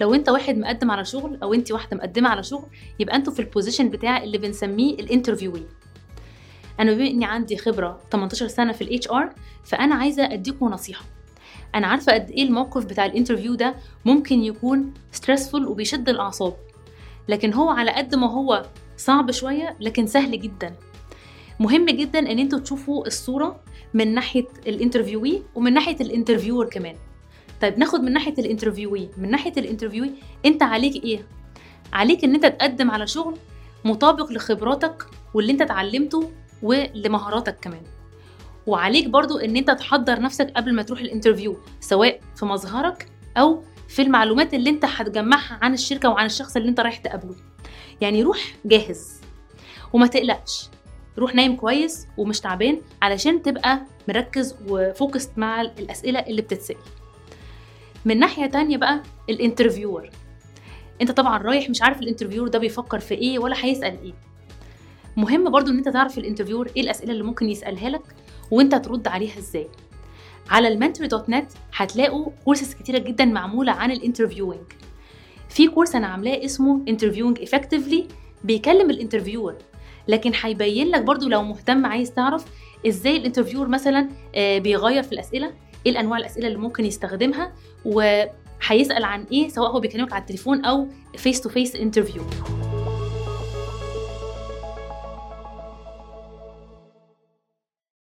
لو انت واحد مقدم على شغل أو انت واحدة مقدمة على شغل يبقى أنتوا في ال position بتاع اللي بنسميه ال interviewee أنا بما اني عندي خبرة 18 سنة في ال HR فأنا عايزة أديكم نصيحة. أنا عارفة قد إيه الموقف بتاع ال interview ده ممكن يكون stressful وبيشد الأعصاب. لكن هو على قد ما هو صعب شوية لكن سهل جدا. مهم جدا إن أنتوا تشوفوا الصورة من ناحية ال interviewee ومن ناحية ال interviewer كمان. طيب ناخد من ناحية ال interviewee. من ناحية الانترفيوي انت عليك إيه؟ عليك ان انت تقدم على شغل مطابق لخبراتك واللي انت اتعلمته ولمهاراتك كمان. وعليك برضو ان انت تحضر نفسك قبل ما تروح ال interview سواء في مظهرك أو في المعلومات اللي انت هتجمعها عن الشركة وعن الشخص اللي انت رايح تقابله. يعني روح جاهز وما تقلقش. روح نايم كويس ومش تعبان علشان تبقى مركز و focused مع الأسئلة اللي بتتسأل. من ناحية تانية بقى ال interviewer. انت طبعا رايح مش عارف ال interviewer ده بيفكر في إيه ولا هيسأل إيه. مهم برضو إن أنت تعرف ال interviewer إيه الأسئلة اللي ممكن يسألها لك وأنت ترد عليها إزاي. على المنتور dot net هتلاقوا كورسز كتيرة جدا معمولة عن ال interviewing. في course أنا عاملاه اسمه Interviewing Effectively بيكلم ال interviewer لكن هيبين لك برضو لو مهتم عايز تعرف إزاي ال interviewer مثلا آه، بيغير في الأسئلة. إيه الأنواع الأسئلة اللي ممكن يستخدمها وهيسأل عن إيه سواء هو بيكلمك على التليفون أو face to face interview